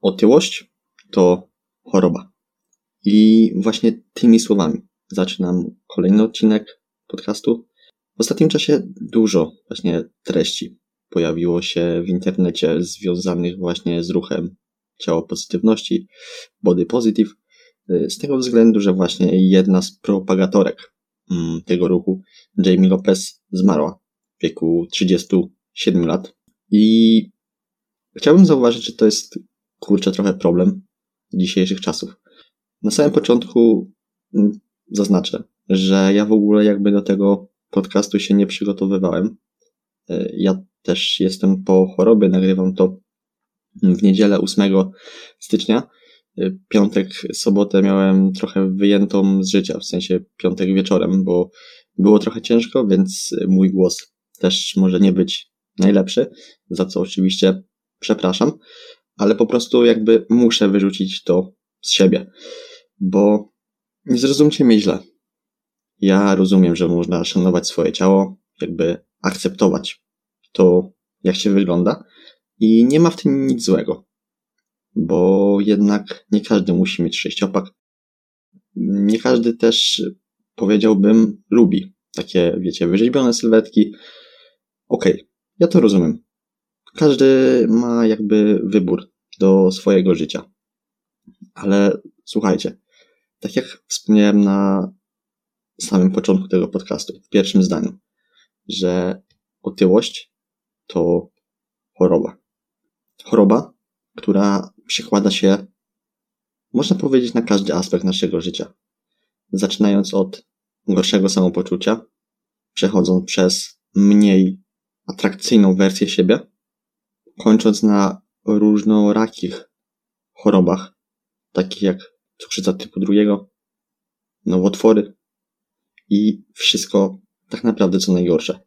otyłość to choroba. I właśnie tymi słowami zaczynam kolejny odcinek podcastu. W ostatnim czasie dużo właśnie treści pojawiło się w internecie związanych właśnie z ruchem ciało pozytywności, body positive, z tego względu, że właśnie jedna z propagatorek mm, tego ruchu, Jamie Lopez, zmarła w wieku 37 lat. I chciałbym zauważyć, że to jest kurczę trochę problem dzisiejszych czasów. Na samym początku mm, zaznaczę, że ja w ogóle jakby do tego podcastu się nie przygotowywałem. E, ja też jestem po chorobie, nagrywam to w niedzielę 8 stycznia. E, piątek, sobotę miałem trochę wyjętą z życia, w sensie piątek wieczorem, bo było trochę ciężko, więc mój głos też może nie być najlepszy, za co oczywiście przepraszam, ale po prostu jakby muszę wyrzucić to z siebie, bo nie zrozumcie mnie źle. Ja rozumiem, że można szanować swoje ciało, jakby akceptować to, jak się wygląda i nie ma w tym nic złego, bo jednak nie każdy musi mieć sześciopak. Nie każdy też, powiedziałbym, lubi takie, wiecie, wyrzeźbione sylwetki. Okej, okay, ja to rozumiem. Każdy ma jakby wybór do swojego życia. Ale słuchajcie, tak jak wspomniałem na samym początku tego podcastu, w pierwszym zdaniu, że otyłość to choroba. Choroba, która przekłada się, można powiedzieć, na każdy aspekt naszego życia. Zaczynając od gorszego samopoczucia, przechodząc przez mniej atrakcyjną wersję siebie, kończąc na różnorakich chorobach, takich jak cukrzyca typu drugiego, nowotwory i wszystko tak naprawdę co najgorsze.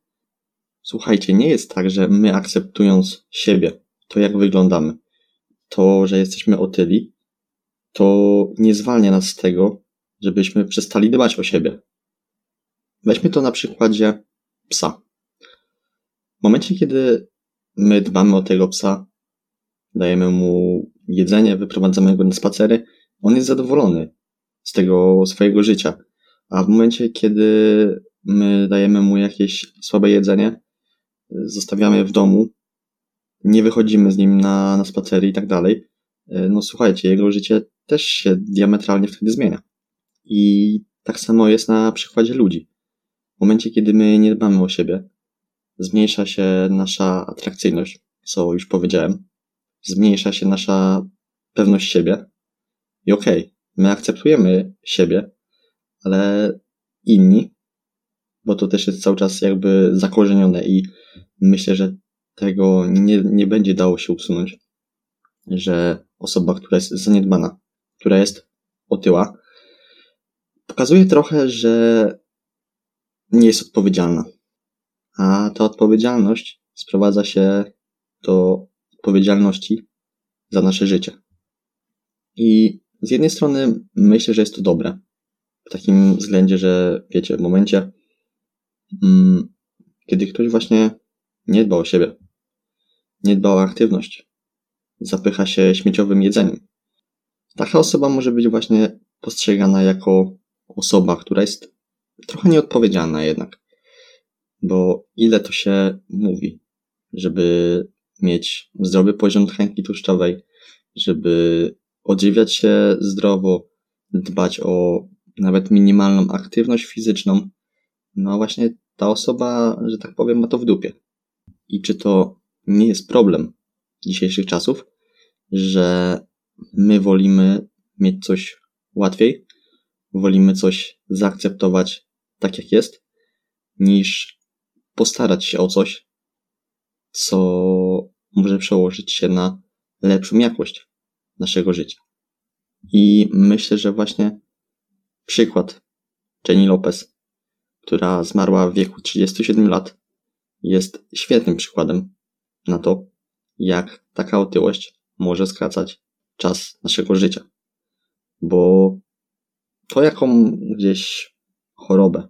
Słuchajcie, nie jest tak, że my akceptując siebie, to jak wyglądamy, to, że jesteśmy otyli, to nie zwalnia nas z tego, żebyśmy przestali dbać o siebie. Weźmy to na przykładzie psa. W momencie, kiedy my dbamy o tego psa, dajemy mu jedzenie, wyprowadzamy go na spacery, on jest zadowolony z tego swojego życia. A w momencie, kiedy my dajemy mu jakieś słabe jedzenie, zostawiamy w domu, nie wychodzimy z nim na, na spacery i tak dalej, no słuchajcie, jego życie też się diametralnie wtedy zmienia. I tak samo jest na przykładzie ludzi. W momencie, kiedy my nie dbamy o siebie, zmniejsza się nasza atrakcyjność, co już powiedziałem, zmniejsza się nasza pewność siebie i okej, okay, my akceptujemy siebie, ale inni, bo to też jest cały czas jakby zakorzenione i myślę, że tego nie, nie będzie dało się usunąć, że osoba, która jest zaniedbana, która jest otyła, pokazuje trochę, że nie jest odpowiedzialna. A ta odpowiedzialność sprowadza się do odpowiedzialności za nasze życie. I z jednej strony myślę, że jest to dobre. W takim względzie, że wiecie, w momencie, mm, kiedy ktoś właśnie nie dba o siebie, nie dba o aktywność, zapycha się śmieciowym jedzeniem, taka osoba może być właśnie postrzegana jako osoba, która jest trochę nieodpowiedzialna jednak. Bo ile to się mówi, żeby mieć zdrowy poziom tkanki tłuszczowej, żeby odżywiać się zdrowo, dbać o nawet minimalną aktywność fizyczną, no właśnie ta osoba, że tak powiem, ma to w dupie. I czy to nie jest problem dzisiejszych czasów, że my wolimy mieć coś łatwiej, wolimy coś zaakceptować tak jak jest, niż postarać się o coś, co może przełożyć się na lepszą jakość naszego życia. I myślę, że właśnie przykład Jenny Lopez, która zmarła w wieku 37 lat, jest świetnym przykładem na to, jak taka otyłość może skracać czas naszego życia. Bo to, jaką gdzieś chorobę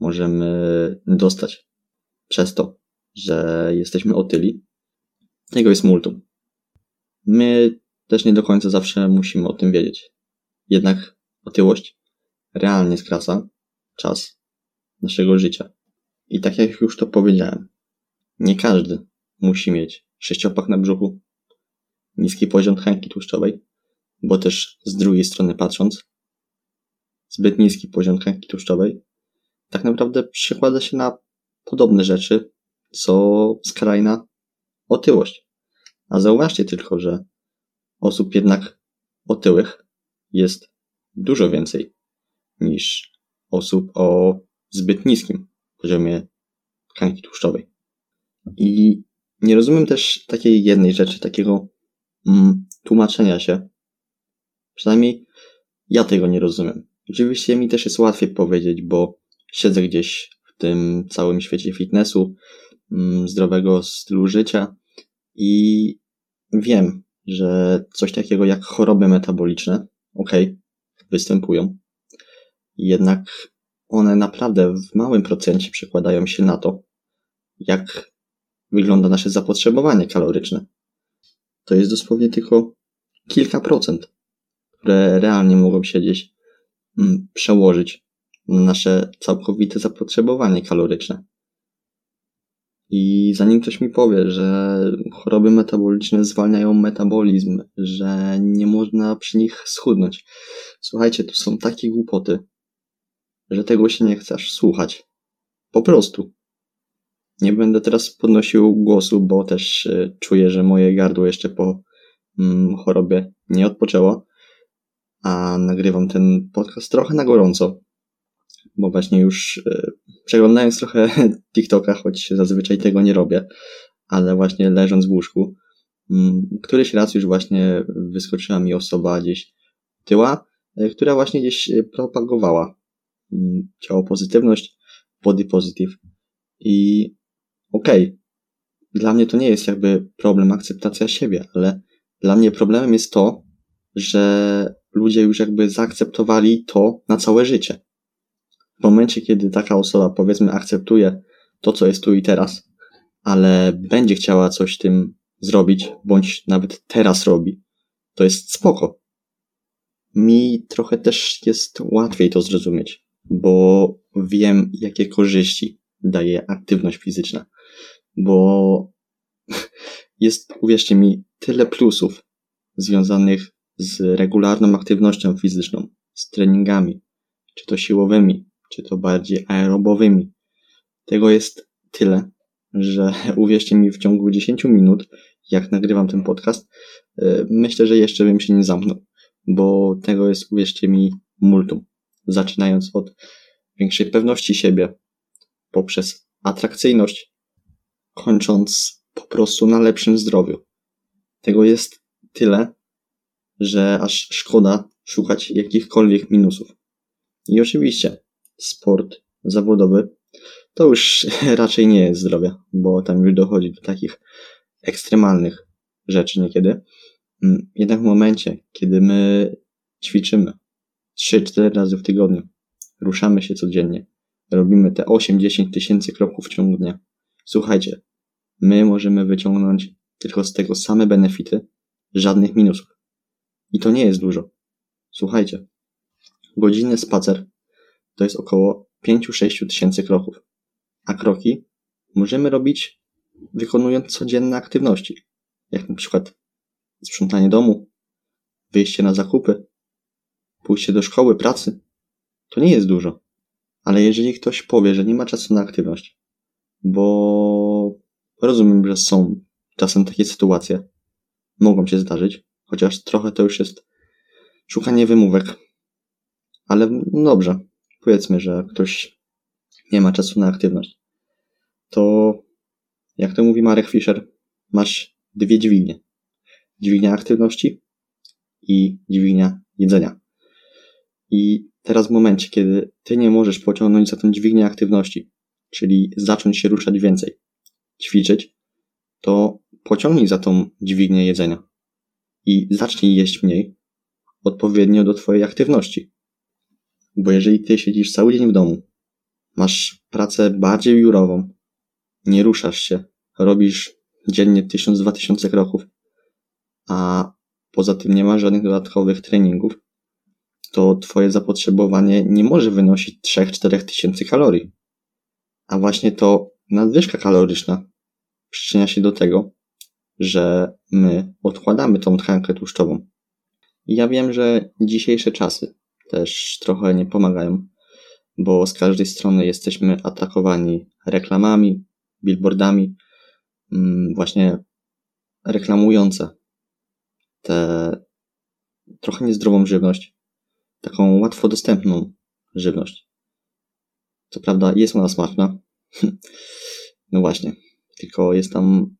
możemy dostać przez to, że jesteśmy otyli, tego jest multum. My też nie do końca zawsze musimy o tym wiedzieć. Jednak otyłość realnie skraca czas naszego życia. I tak jak już to powiedziałem, nie każdy musi mieć sześciopak na brzuchu, niski poziom tkanki tłuszczowej, bo też z drugiej strony patrząc, zbyt niski poziom tkanki tłuszczowej tak naprawdę przekłada się na podobne rzeczy, co skrajna otyłość. A zauważcie tylko, że osób jednak otyłych jest dużo więcej niż osób o zbyt niskim poziomie tkanki tłuszczowej. I nie rozumiem też takiej jednej rzeczy, takiego mm, tłumaczenia się. Przynajmniej ja tego nie rozumiem. Oczywiście mi też jest łatwiej powiedzieć, bo siedzę gdzieś w tym całym świecie fitnessu, zdrowego stylu życia i wiem, że coś takiego jak choroby metaboliczne, ok, występują. Jednak one naprawdę w małym procencie przekładają się na to, jak wygląda nasze zapotrzebowanie kaloryczne. To jest dosłownie tylko kilka procent, które realnie mogą się gdzieś mm, przełożyć na nasze całkowite zapotrzebowanie kaloryczne. I zanim ktoś mi powie, że choroby metaboliczne zwalniają metabolizm, że nie można przy nich schudnąć. Słuchajcie, to są takie głupoty, że tego się nie chcesz słuchać. Po prostu. Nie będę teraz podnosił głosu, bo też e, czuję, że moje gardło jeszcze po mm, chorobie nie odpoczęło, a nagrywam ten podcast trochę na gorąco, bo właśnie już e, przeglądając trochę TikToka, choć zazwyczaj tego nie robię, ale właśnie leżąc w łóżku, mm, któryś raz już właśnie wyskoczyła mi osoba gdzieś tyła, e, która właśnie gdzieś propagowała mm, ciało pozytywność, body positive i okej, okay, dla mnie to nie jest jakby problem akceptacja siebie, ale dla mnie problemem jest to, że ludzie już jakby zaakceptowali to na całe życie. W momencie, kiedy taka osoba powiedzmy akceptuje to, co jest tu i teraz, ale będzie chciała coś tym zrobić, bądź nawet teraz robi, to jest spoko. Mi trochę też jest łatwiej to zrozumieć, bo wiem, jakie korzyści daje aktywność fizyczna bo jest, uwierzcie mi, tyle plusów związanych z regularną aktywnością fizyczną, z treningami, czy to siłowymi, czy to bardziej aerobowymi. Tego jest tyle, że uwierzcie mi, w ciągu 10 minut, jak nagrywam ten podcast, y, myślę, że jeszcze bym się nie zamknął, bo tego jest, uwierzcie mi, multum. Zaczynając od większej pewności siebie, poprzez atrakcyjność, kończąc po prostu na lepszym zdrowiu. Tego jest tyle, że aż szkoda szukać jakichkolwiek minusów. I oczywiście sport zawodowy to już raczej nie jest zdrowie, bo tam już dochodzi do takich ekstremalnych rzeczy niekiedy. Mm, jednak w momencie, kiedy my ćwiczymy 3-4 razy w tygodniu, ruszamy się codziennie, robimy te 8-10 tysięcy kroków w ciągu dnia, Słuchajcie, my możemy wyciągnąć tylko z tego same benefity, żadnych minusów. I to nie jest dużo. Słuchajcie, godzinny spacer to jest około 5-6 tysięcy kroków, a kroki możemy robić wykonując codzienne aktywności, jak na przykład sprzątanie domu, wyjście na zakupy, pójście do szkoły, pracy. To nie jest dużo. Ale jeżeli ktoś powie, że nie ma czasu na aktywność, bo rozumiem, że są czasem takie sytuacje. Mogą się zdarzyć, chociaż trochę to już jest szukanie wymówek. Ale no dobrze, powiedzmy, że ktoś nie ma czasu na aktywność. To, jak to mówi Marek Fischer, masz dwie dźwignie. Dźwignia aktywności i dźwignia jedzenia. I teraz w momencie, kiedy ty nie możesz pociągnąć za tą dźwignię aktywności, czyli zacząć się ruszać więcej, ćwiczyć, to pociągnij za tą dźwignię jedzenia i zacznij jeść mniej odpowiednio do Twojej aktywności. Bo jeżeli Ty siedzisz cały dzień w domu, masz pracę bardziej biurową, nie ruszasz się, robisz dziennie 1000-2000 kroków, a poza tym nie ma żadnych dodatkowych treningów, to twoje zapotrzebowanie nie może wynosić 3-4 tysięcy kalorii. A właśnie to nadwyżka kaloryczna przyczynia się do tego, że my odkładamy tą tkankę tłuszczową. Ja wiem, że dzisiejsze czasy też trochę nie pomagają, bo z każdej strony jesteśmy atakowani reklamami, billboardami, mm, właśnie reklamujące tę trochę niezdrową żywność, taką łatwo dostępną żywność. Co prawda jest ona smaczna, no właśnie, tylko jest tam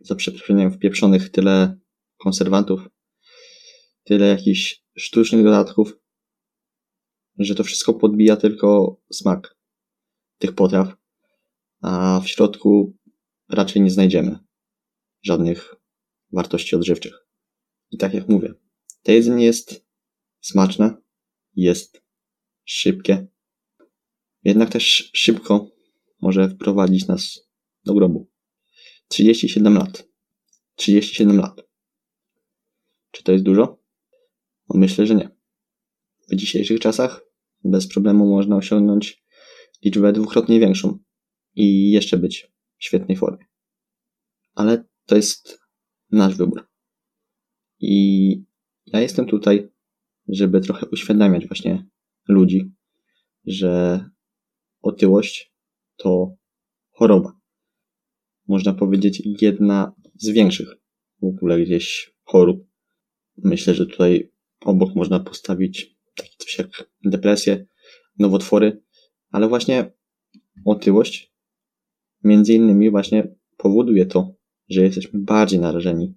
za przeproszeniem wpieprzonych tyle konserwantów, tyle jakichś sztucznych dodatków, że to wszystko podbija tylko smak tych potraw, a w środku raczej nie znajdziemy żadnych wartości odżywczych. I tak jak mówię, to jedzenie jest smaczne, jest szybkie, jednak też szybko może wprowadzić nas do grobu. 37 lat. 37 lat. Czy to jest dużo? No myślę, że nie. W dzisiejszych czasach bez problemu można osiągnąć liczbę dwukrotnie większą i jeszcze być w świetnej formie. Ale to jest nasz wybór. I ja jestem tutaj, żeby trochę uświadamiać właśnie ludzi, że otyłość to choroba. Można powiedzieć jedna z większych w ogóle gdzieś chorób. Myślę, że tutaj obok można postawić coś jak depresję, nowotwory, ale właśnie otyłość między innymi właśnie powoduje to, że jesteśmy bardziej narażeni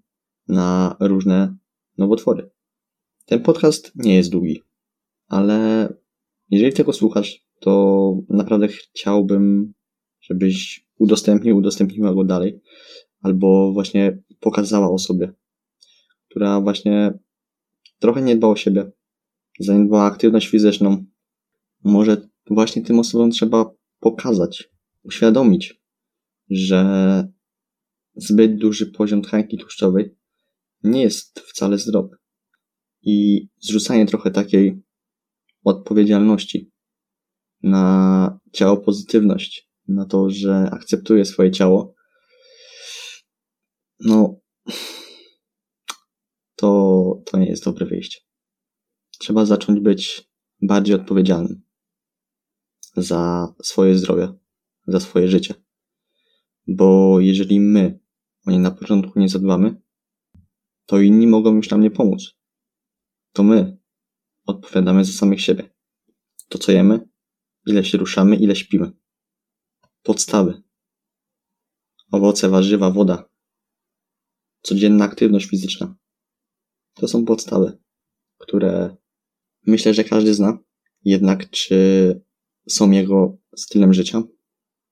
na różne nowotwory. Ten podcast nie jest długi, ale jeżeli tego słuchasz, to naprawdę chciałbym, żebyś udostępnił, udostępniła go dalej, albo właśnie pokazała osobie, która właśnie trochę nie dba o siebie, zaniedbała aktywność fizyczną. Może właśnie tym osobom trzeba pokazać, uświadomić, że zbyt duży poziom tkanki tłuszczowej nie jest wcale zdrowy. I zrzucanie trochę takiej odpowiedzialności na ciało pozytywność, na to, że akceptuje swoje ciało, no, to, to nie jest dobre wyjście. Trzeba zacząć być bardziej odpowiedzialnym za swoje zdrowie, za swoje życie. Bo jeżeli my o nie na początku nie zadbamy, to inni mogą już nam nie pomóc. To my odpowiadamy za samych siebie. To co jemy, ile się ruszamy, ile śpimy. Podstawy. Owoce, warzywa, woda. Codzienna aktywność fizyczna. To są podstawy, które myślę, że każdy zna. Jednak czy są jego stylem życia,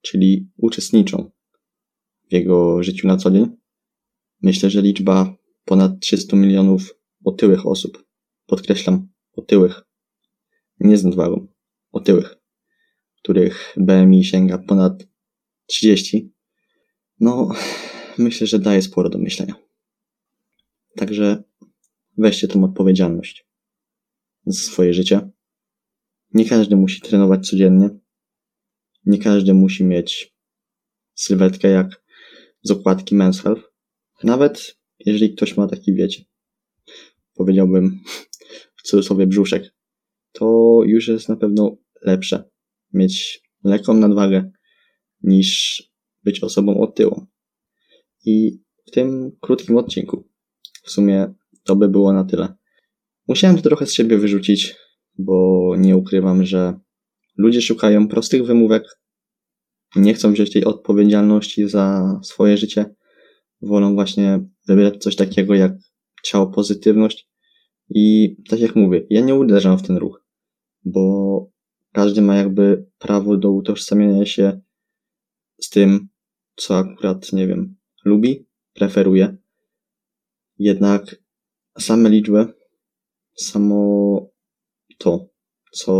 czyli uczestniczą w jego życiu na co dzień? Myślę, że liczba ponad 300 milionów otyłych osób. Podkreślam, otyłych. Nie z nadwagą. Otyłych. Których BMI sięga ponad 30. No, myślę, że daje sporo do myślenia. Także weźcie tą odpowiedzialność swoje życie. Nie każdy musi trenować codziennie. Nie każdy musi mieć sylwetkę jak z okładki Men's Health. Nawet jeżeli ktoś ma taki, wiecie, powiedziałbym w cudzysłowie brzuszek, to już jest na pewno lepsze mieć lekką nadwagę niż być osobą otyłą. I w tym krótkim odcinku w sumie to by było na tyle. Musiałem to trochę z siebie wyrzucić, bo nie ukrywam, że ludzie szukają prostych wymówek, nie chcą wziąć tej odpowiedzialności za swoje życie, wolą właśnie wybierać coś takiego jak ciało pozytywność. I tak jak mówię, ja nie uderzam w ten ruch, bo każdy ma jakby prawo do utożsamiania się z tym, co akurat, nie wiem, lubi, preferuje. Jednak same liczby, samo to, co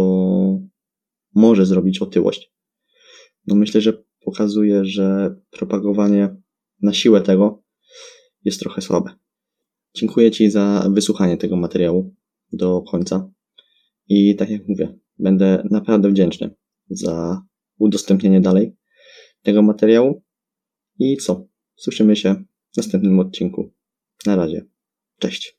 może zrobić otyłość, no myślę, że pokazuje, że propagowanie na siłę tego jest trochę słabe. Dziękuję Ci za wysłuchanie tego materiału do końca. I tak jak mówię, będę naprawdę wdzięczny za udostępnienie dalej tego materiału. I co? Słyszymy się w następnym odcinku. Na razie. Cześć.